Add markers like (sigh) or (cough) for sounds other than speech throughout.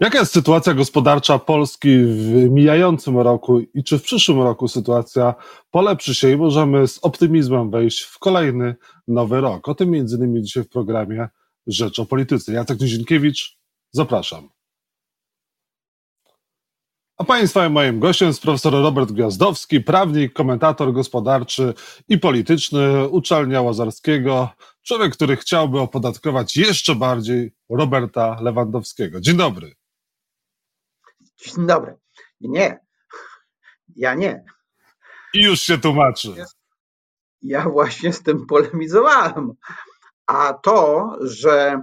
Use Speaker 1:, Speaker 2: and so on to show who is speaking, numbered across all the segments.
Speaker 1: Jaka jest sytuacja gospodarcza Polski w mijającym roku i czy w przyszłym roku sytuacja polepszy się i możemy z optymizmem wejść w kolejny nowy rok? O tym między innymi dzisiaj w programie Rzecz o Polityce. Jacek Nizinkiewicz, zapraszam. A Państwa moim gościem jest profesor Robert Gwiazdowski, prawnik, komentator gospodarczy i polityczny uczelnia Łazarskiego, człowiek, który chciałby opodatkować jeszcze bardziej Roberta Lewandowskiego. Dzień dobry.
Speaker 2: Dzień dobry. Nie, ja nie.
Speaker 1: I już się tłumaczy.
Speaker 2: Ja właśnie z tym polemizowałem. A to, że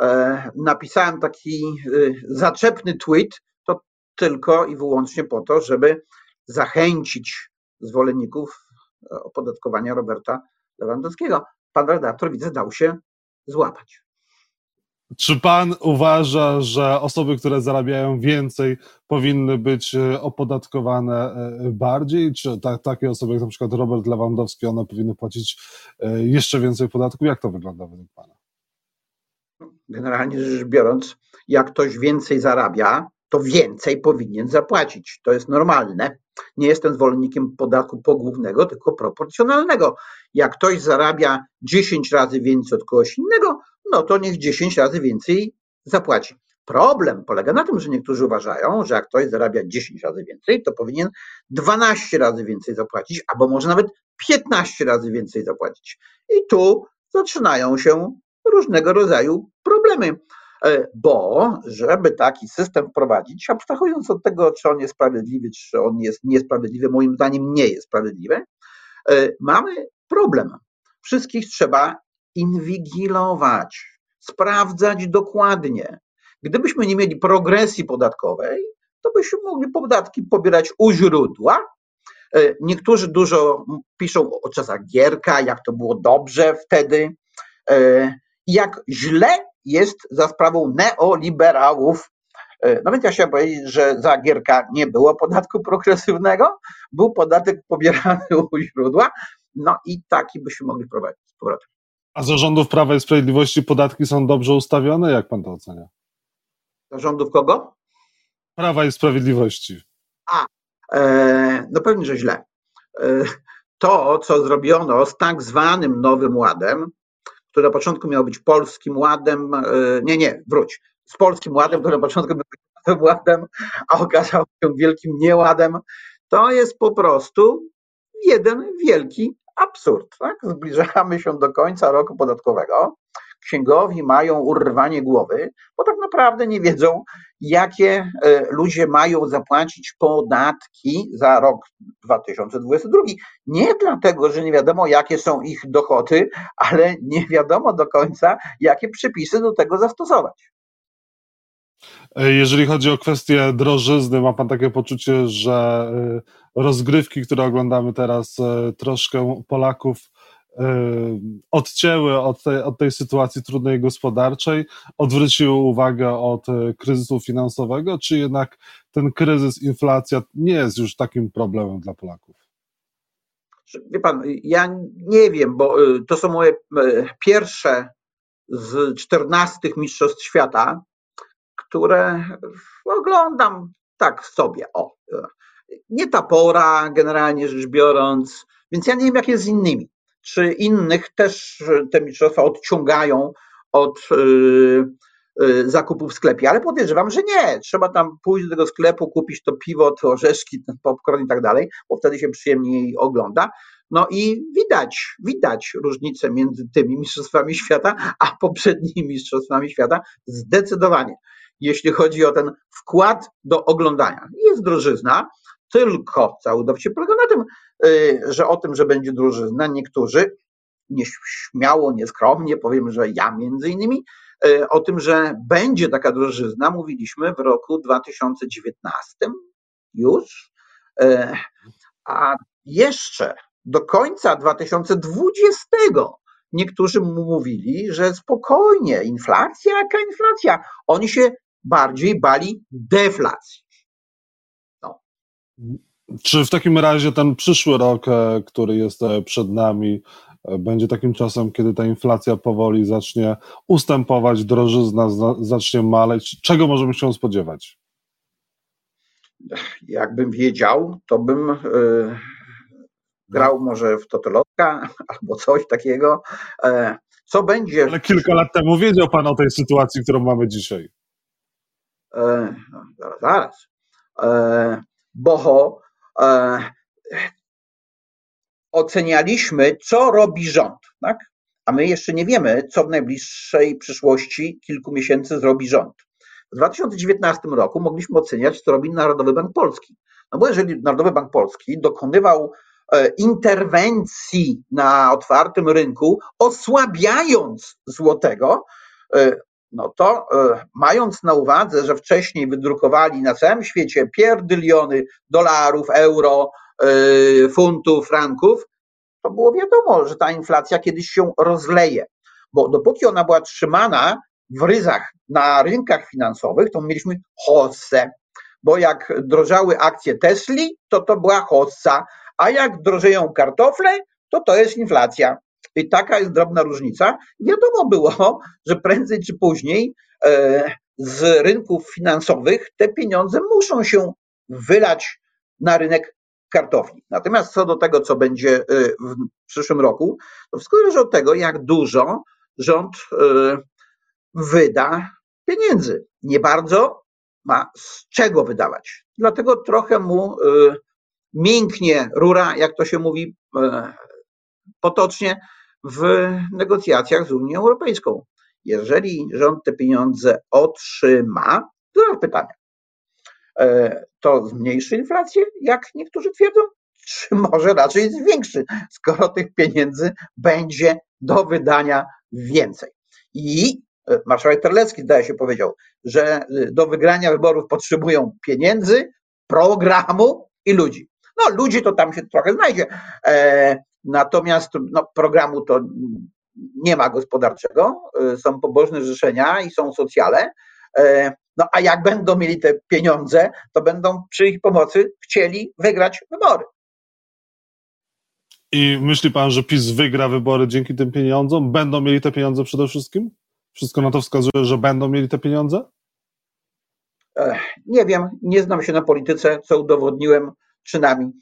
Speaker 2: e, napisałem taki e, zaczepny tweet, to tylko i wyłącznie po to, żeby zachęcić zwolenników e, opodatkowania Roberta Lewandowskiego. Pan redaktor, widzę, dał się złapać.
Speaker 1: Czy pan uważa, że osoby, które zarabiają więcej, powinny być e, opodatkowane e, bardziej? Czy ta, takie osoby jak na przykład Robert Lewandowski, one powinny płacić e, jeszcze więcej podatków? Jak to wygląda według pana?
Speaker 2: Generalnie rzecz biorąc, jak ktoś więcej zarabia, to więcej powinien zapłacić. To jest normalne. Nie jestem zwolennikiem podatku pogłównego, tylko proporcjonalnego. Jak ktoś zarabia 10 razy więcej od kogoś innego, no to niech 10 razy więcej zapłaci. Problem polega na tym, że niektórzy uważają, że jak ktoś zarabia 10 razy więcej, to powinien 12 razy więcej zapłacić, albo może nawet 15 razy więcej zapłacić. I tu zaczynają się różnego rodzaju problemy. E, bo żeby taki system wprowadzić, abstrahując od tego, czy on jest sprawiedliwy, czy on jest niesprawiedliwy, moim zdaniem nie jest sprawiedliwy, e, mamy problem. Wszystkich trzeba inwigilować, sprawdzać dokładnie. Gdybyśmy nie mieli progresji podatkowej, to byśmy mogli podatki pobierać u źródła. E, niektórzy dużo piszą o czasach Gierka, jak to było dobrze wtedy, jak źle jest za sprawą neoliberałów. E, no więc ja chciałem powiedzieć, że za Gierka nie było podatku progresywnego, był podatek pobierany u źródła, no i taki byśmy mogli wprowadzić z powrotem.
Speaker 1: A za rządów Prawa i Sprawiedliwości podatki są dobrze ustawione? Jak pan to ocenia?
Speaker 2: Za rządów kogo?
Speaker 1: Prawa i Sprawiedliwości.
Speaker 2: A, e, no pewnie, że źle. E, to, co zrobiono z tak zwanym Nowym Ładem, który na początku miał być polskim ładem, e, nie, nie, wróć, z polskim ładem, który na początku był polskim ładem, a okazał się wielkim nieładem, to jest po prostu jeden wielki absurd. Tak? Zbliżamy się do końca roku podatkowego księgowi mają urwanie głowy, bo tak naprawdę nie wiedzą, jakie e, ludzie mają zapłacić podatki za rok 2022. Nie dlatego, że nie wiadomo, jakie są ich dochody, ale nie wiadomo do końca, jakie przepisy do tego zastosować.
Speaker 1: E, jeżeli chodzi o kwestię drożyzny, ma Pan takie poczucie, że e, rozgrywki, które oglądamy teraz, troszkę Polaków odcięły od tej, od tej sytuacji trudnej gospodarczej, odwróciły uwagę od e, kryzysu finansowego, czy jednak ten kryzys, inflacja nie jest już takim problemem dla Polaków?
Speaker 2: Wie pan, ja nie wiem, bo e, to są moje e, pierwsze z 14 mistrzostw świata, które oglądam tak sobie. O, nie ta pora, generalnie rzecz biorąc, więc ja nie wiem, jak jest z innymi czy innych też te mistrzostwa odciągają od y, y, zakupów w sklepie, ale podejrzewam, że nie. Trzeba tam pójść do tego sklepu, kupić to piwo, te orzeszki, ten popcorn i tak dalej, bo wtedy się przyjemniej ogląda. No i widać, widać różnicę między tymi mistrzostwami świata, a poprzednimi mistrzostwami świata zdecydowanie. Jeśli chodzi o ten wkład do oglądania. Jest drożyzna, tylko cały dowcip polega na tym, y, że o tym, że będzie drużyzna, niektórzy nieśmiało, nieskromnie, powiem, że ja między innymi, y, o tym, że będzie taka drożyzna, mówiliśmy w roku 2019 już, y, a jeszcze do końca 2020 niektórzy mówili, że spokojnie, inflacja, jaka inflacja? Oni się bardziej bali deflacji.
Speaker 1: Czy w takim razie ten przyszły rok, e, który jest e, przed nami, będzie takim czasem, kiedy ta inflacja powoli zacznie ustępować, drożyzna zacznie maleć. Czego możemy się spodziewać?
Speaker 2: Jakbym wiedział, to bym yy, grał może w Totolotka (laughs) albo coś takiego. E, co będzie.
Speaker 1: Ale kilka lat temu wiedział Pan o tej sytuacji, którą mamy dzisiaj.
Speaker 2: E, no, zaraz, zaraz. E, bo e, ocenialiśmy, co robi rząd, tak? a my jeszcze nie wiemy, co w najbliższej przyszłości kilku miesięcy zrobi rząd. W 2019 roku mogliśmy oceniać, co robi Narodowy Bank Polski. No bo jeżeli Narodowy Bank Polski dokonywał interwencji na otwartym rynku, osłabiając złotego, no to e, mając na uwadze, że wcześniej wydrukowali na całym świecie pierdyliony dolarów, euro, e, funtów, franków, to było wiadomo, że ta inflacja kiedyś się rozleje. Bo dopóki ona była trzymana w ryzach na rynkach finansowych, to mieliśmy hossę. Bo jak drożały akcje Tesli, to to była hossa, a jak drożeją kartofle, to to jest inflacja. I taka jest drobna różnica. Wiadomo było, że prędzej czy później e, z rynków finansowych te pieniądze muszą się wylać na rynek kartofli. Natomiast co do tego, co będzie e, w przyszłym roku, to wszystko zależy od tego, jak dużo rząd e, wyda pieniędzy. Nie bardzo ma z czego wydawać. Dlatego trochę mu mięknie rura, jak to się mówi potocznie, w negocjacjach z Unią Europejską. Jeżeli rząd te pieniądze otrzyma, to mam pytanie. E, to zmniejszy inflację, jak niektórzy twierdzą, (laughs) czy może raczej zwiększy, skoro tych pieniędzy będzie do wydania więcej. I e, marszałek Terlecki, zdaje się, powiedział, że e, do wygrania wyborów potrzebują pieniędzy, programu i ludzi. No, ludzi to tam się trochę znajdzie. Natomiast no, programu to nie ma gospodarczego, są pobożne życzenia i są socjale. E, no a jak będą mieli te pieniądze, to będą przy ich pomocy chcieli wygrać wybory.
Speaker 1: I myśli pan, że PiS wygra wybory dzięki tym pieniądzom? Będą mieli te pieniądze przede wszystkim? Wszystko na to wskazuje, że będą mieli te pieniądze?
Speaker 2: Nie wiem, nie znam się na polityce, co udowodniłem czynami.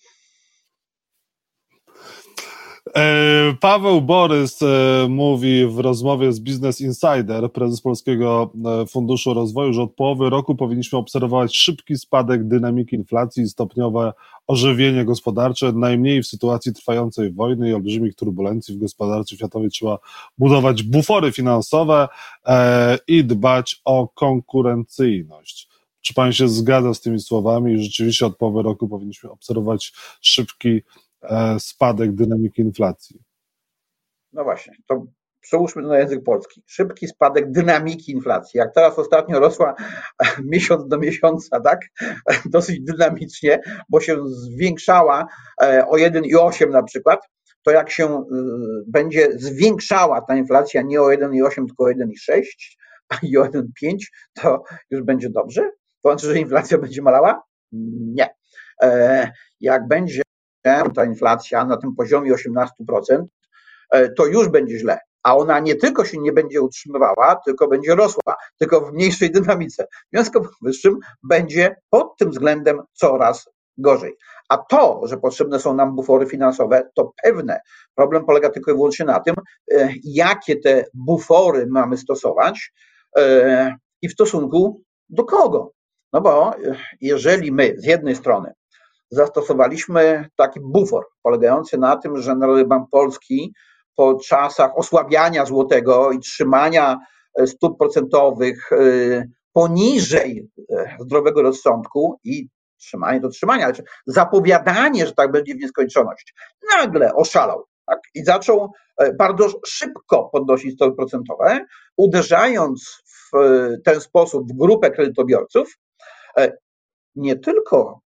Speaker 1: E, Paweł Borys e, mówi w rozmowie z Business Insider, prezes Polskiego e, Funduszu Rozwoju, że od połowy roku powinniśmy obserwować szybki spadek dynamiki inflacji i stopniowe ożywienie gospodarcze. Najmniej w sytuacji trwającej wojny i olbrzymich turbulencji w gospodarce światowej trzeba budować bufory finansowe i dbać o konkurencyjność. Czy pan się zgadza z tymi słowami rzeczywiście od połowy roku powinniśmy obserwować szybki E, spadek dynamiki inflacji.
Speaker 2: No właśnie, to przełóżmy to na język polski. Szybki spadek dynamiki inflacji. Jak teraz ostatnio rosła (laughs) miesiąc do miesiąca, tak? (laughs) Dosyć dynamicznie, bo się zwiększała e, o 1,8 na przykład, to jak się e, będzie zwiększała ta inflacja nie o 1,8, tylko o 1,6 i o 1,5, to już będzie dobrze? To znaczy, że inflacja będzie malała? Nie. Jak będzie ta inflacja na tym poziomie 18%, e, to już będzie źle. A ona nie tylko się nie będzie utrzymywała, tylko będzie rosła, tylko w mniejszej dynamice. W związku z powyższym będzie pod tym względem coraz gorzej. A to, że potrzebne są nam bufory finansowe, to pewne. Problem polega tylko i wyłącznie na tym, e, jakie te bufory mamy stosować e, i w stosunku do kogo. No bo jeżeli my z jednej strony zastosowaliśmy taki bufor polegający na tym, że Narodowy Bank Polski po czasach osłabiania złotego i trzymania e, stóp procentowych e, poniżej e, zdrowego rozsądku i trzymanie do trzymania, ale zapowiadanie, że tak będzie w nieskończoność, nagle oszalał tak? i zaczął bardzo szybko podnosić stopy procentowe, uderzając w ten sposób w grupę kredytobiorców, nie tylko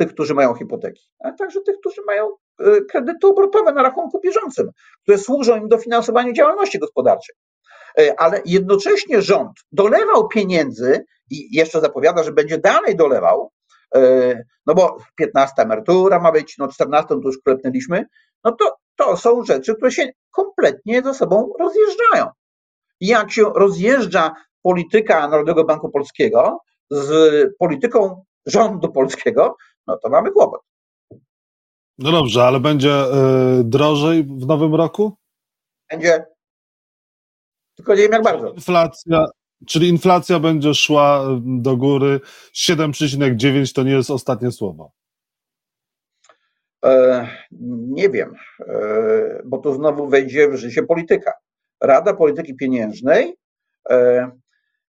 Speaker 2: tych, którzy mają hipoteki, ale także tych, którzy mają e, kredyty obrotowe na rachunku bieżącym, które służą im do finansowania działalności gospodarczej. E, ale jednocześnie rząd dolewał pieniędzy i jeszcze zapowiada, że będzie dalej dolewał, e, no bo 15 emerytura ma być, no 14 to już klepnęliśmy, no to to są rzeczy, które się kompletnie ze sobą rozjeżdżają. Jak się rozjeżdża polityka Narodowego Banku Polskiego z polityką rządu polskiego, no to mamy kłopot.
Speaker 1: No dobrze, ale będzie y, drożej w nowym roku?
Speaker 2: Będzie. Tylko nie wiem jak bardzo.
Speaker 1: Inflacja, czyli inflacja będzie szła do góry. 7,9 to nie jest ostatnie słowo.
Speaker 2: E, nie wiem, e, bo tu znowu wejdzie w życie polityka. Rada Polityki Pieniężnej e,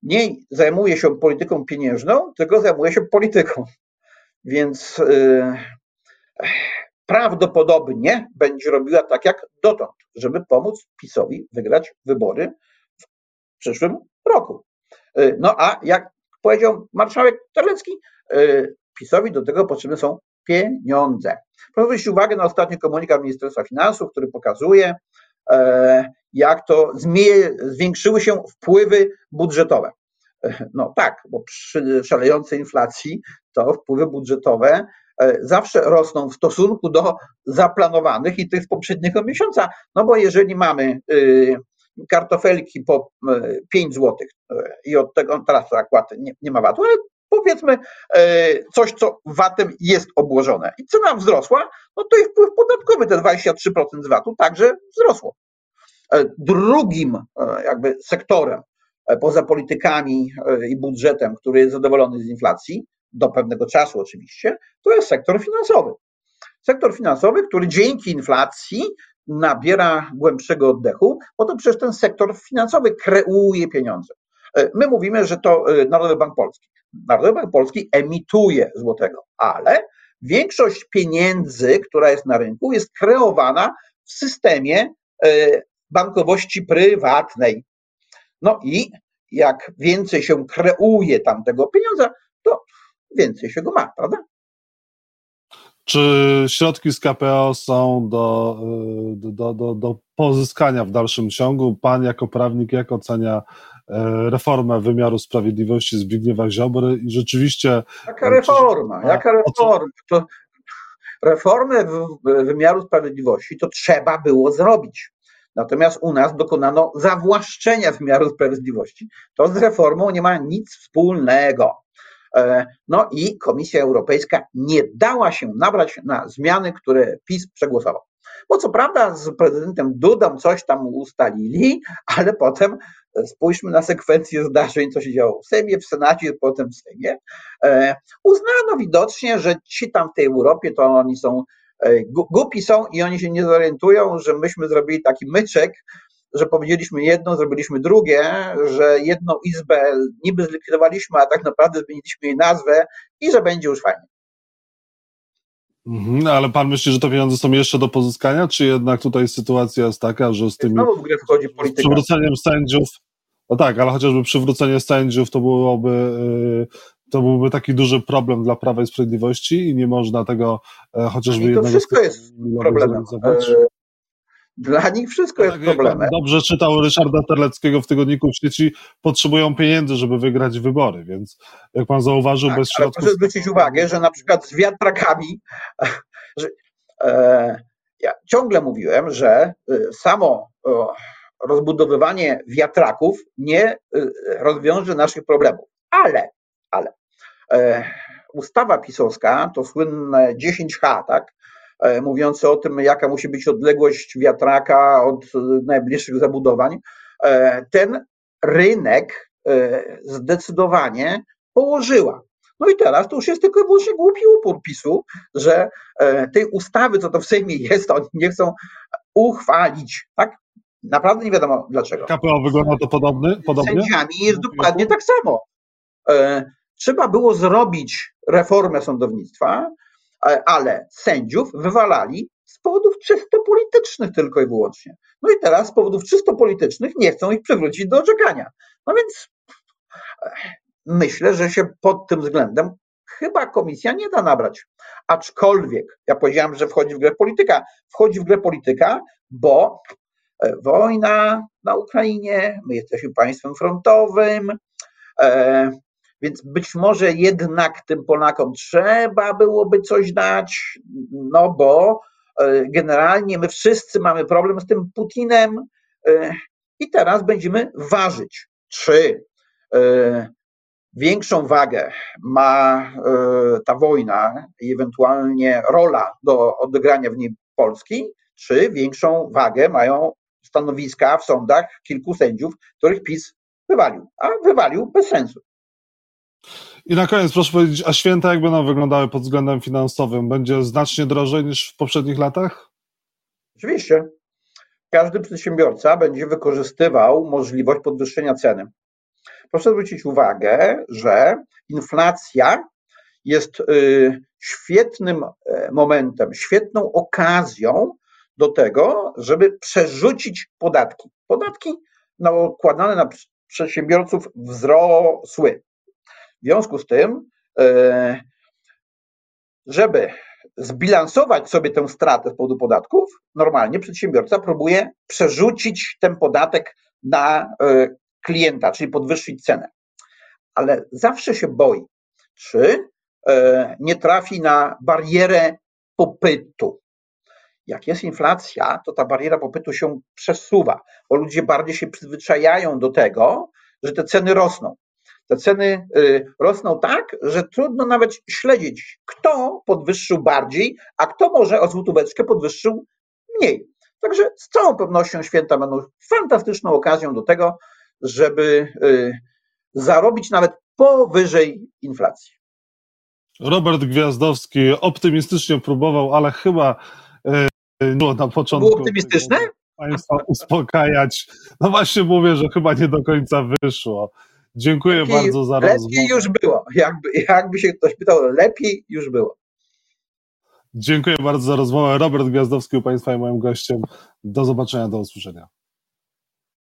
Speaker 2: nie zajmuje się polityką pieniężną, tylko zajmuje się polityką. Więc prawdopodobnie będzie robiła tak jak dotąd, żeby pomóc PiSowi wygrać wybory w przyszłym roku. No a jak powiedział marszałek Terlecki, PiSowi do tego potrzebne są pieniądze. Proszę zwrócić uwagę na ostatni komunikat Ministerstwa Finansów, który pokazuje, jak to zwiększyły się wpływy budżetowe. E, no tak, bo przy szalejącej inflacji to wpływy budżetowe e, zawsze rosną w stosunku do zaplanowanych i tych z poprzedniego miesiąca. No bo jeżeli mamy y, kartofelki po 5 zł i od tego teraz zakład nie, nie ma VAT-u, ale powiedzmy e, coś, co VAT-em jest obłożone i cena wzrosła, no to i wpływ podatkowy, te 23% z VAT-u także wzrosło. E, drugim e, jakby sektorem poza politykami i budżetem, który jest zadowolony z inflacji, do pewnego czasu oczywiście, to jest sektor finansowy. Sektor finansowy, który dzięki inflacji nabiera głębszego oddechu, bo to przecież ten sektor finansowy kreuje pieniądze. My mówimy, że to Narodowy Bank Polski. Narodowy Bank Polski emituje złotego, ale większość pieniędzy, która jest na rynku, jest kreowana w systemie e, bankowości prywatnej. No i jak więcej się kreuje tamtego pieniądza, to więcej się go ma, prawda?
Speaker 1: Czy środki z KPO są do, e, do, do, do pozyskania w dalszym ciągu? Pan jako prawnik jak ocenia E, reformę wymiaru sprawiedliwości Zbigniewa Ziobry i rzeczywiście...
Speaker 2: Jaka reforma? Jaka reforma? To reformę wymiaru sprawiedliwości to trzeba było zrobić. Natomiast u nas dokonano zawłaszczenia wymiaru sprawiedliwości. To z reformą nie ma nic wspólnego. E, no i Komisja Europejska nie dała się nabrać na zmiany, które PiS przegłosował. Bo co prawda z prezydentem Dudą coś tam ustalili, ale potem spójrzmy na sekwencję zdarzeń, co się działo w Sejmie, w Senacie, potem w Sejmie. E, uznano widocznie, że ci tam w tej Europie to oni są e, głupi są i oni się nie zorientują, że myśmy zrobili taki myczek, że powiedzieliśmy jedno, zrobiliśmy drugie, że jedną izbę niby zlikwidowaliśmy, a tak naprawdę zmieniliśmy jej nazwę i że będzie już fajnie.
Speaker 1: Mhm, ale pan myśli, że te pieniądze są jeszcze do pozyskania, czy jednak tutaj sytuacja jest taka, że z tym
Speaker 2: Znowu w grę wchodzi polityka.
Speaker 1: przywróceniem sędziów, no tak, ale chociażby przywrócenie sędziów to byłoby y, to byłby taki duży problem dla Prawa i Sprawiedliwości i nie można tego e, chociażby I
Speaker 2: to
Speaker 1: jednego
Speaker 2: wszystko jest problemem. Dla nich wszystko jest tak, problemem.
Speaker 1: Dobrze czytał Ryszarda Terleckiego w tygodniku w sieci, potrzebują pieniędzy, żeby wygrać wybory, więc jak pan zauważył, tak, bez środków...
Speaker 2: Proszę zwrócić uwagę, że na przykład z wiatrakami, (laughs) że, e, ja ciągle mówiłem, że e, samo rozbudowywanie wiatraków nie e, rozwiąże naszych problemów, ale, ale e, ustawa pisowska, to słynne 10H, tak, E, mówiące o tym, jaka musi być odległość wiatraka od najbliższych zabudowań, e, ten rynek e, zdecydowanie położyła. No i teraz to już jest tylko i wyłącznie głupi upór PiSu, że tej ustawy, co to w Sejmie jest, oni nie chcą uchwalić. Tak? Naprawdę nie wiadomo dlaczego.
Speaker 1: KPO wygląda to podobny, podobnie?
Speaker 2: Sędziami jest dokładnie tak samo. Trzeba było zrobić reformę sądownictwa, ale sędziów wywalali z powodów czysto politycznych tylko i wyłącznie. No i teraz z powodów czysto politycznych nie chcą ich przywrócić do orzekania. No więc myślę, że się pod tym względem chyba komisja nie da nabrać. Aczkolwiek ja powiedziałem, że wchodzi w grę polityka. Wchodzi w grę polityka, bo e, wojna na Ukrainie, my jesteśmy państwem frontowym, e, więc być może jednak tym Polakom trzeba byłoby coś dać, no bo generalnie my wszyscy mamy problem z tym Putinem i teraz będziemy ważyć, czy większą wagę ma ta wojna i ewentualnie rola do odegrania w niej Polski, czy większą wagę mają stanowiska w sądach kilku sędziów, których PiS wywalił, a wywalił bez sensu.
Speaker 1: I na koniec proszę powiedzieć, a święta jak będą wyglądały pod względem finansowym? Będzie znacznie drożej niż w poprzednich latach?
Speaker 2: Oczywiście. Każdy przedsiębiorca będzie wykorzystywał możliwość podwyższenia ceny. Proszę zwrócić uwagę, że inflacja jest y, świetnym e, momentem, świetną okazją do tego, żeby przerzucić podatki. Podatki nakładane na przedsiębiorców wzrosły. W związku z tym, e, żeby zbilansować sobie tę stratę z powodu podatków, normalnie przedsiębiorca próbuje przerzucić ten podatek na e, klienta, czyli podwyższyć cenę. Ale zawsze się boi, czy e, nie trafi na barierę popytu. Jak jest inflacja, to ta bariera popytu się przesuwa, bo ludzie bardziej się przyzwyczajają do tego, że te ceny rosną. Te ceny y, rosną tak, że trudno nawet śledzić, kto podwyższył bardziej, a kto może o złotóweczkę podwyższył mniej. Także z całą pewnością święta będą fantastyczną okazją do tego, żeby y, zarobić nawet powyżej inflacji.
Speaker 1: Robert Gwiazdowski optymistycznie próbował, ale chyba y, było na początku.
Speaker 2: Było optymistyczne?
Speaker 1: Państwa uspokajać. No właśnie mówię, że chyba nie do końca wyszło. Dziękuję lepiej, bardzo za rozmowę.
Speaker 2: Lepiej już było. Jakby, jakby się ktoś pytał, lepiej już było.
Speaker 1: Dziękuję bardzo za rozmowę. Robert Gwiazdowski u Państwa i moim gościem. Do zobaczenia, do usłyszenia.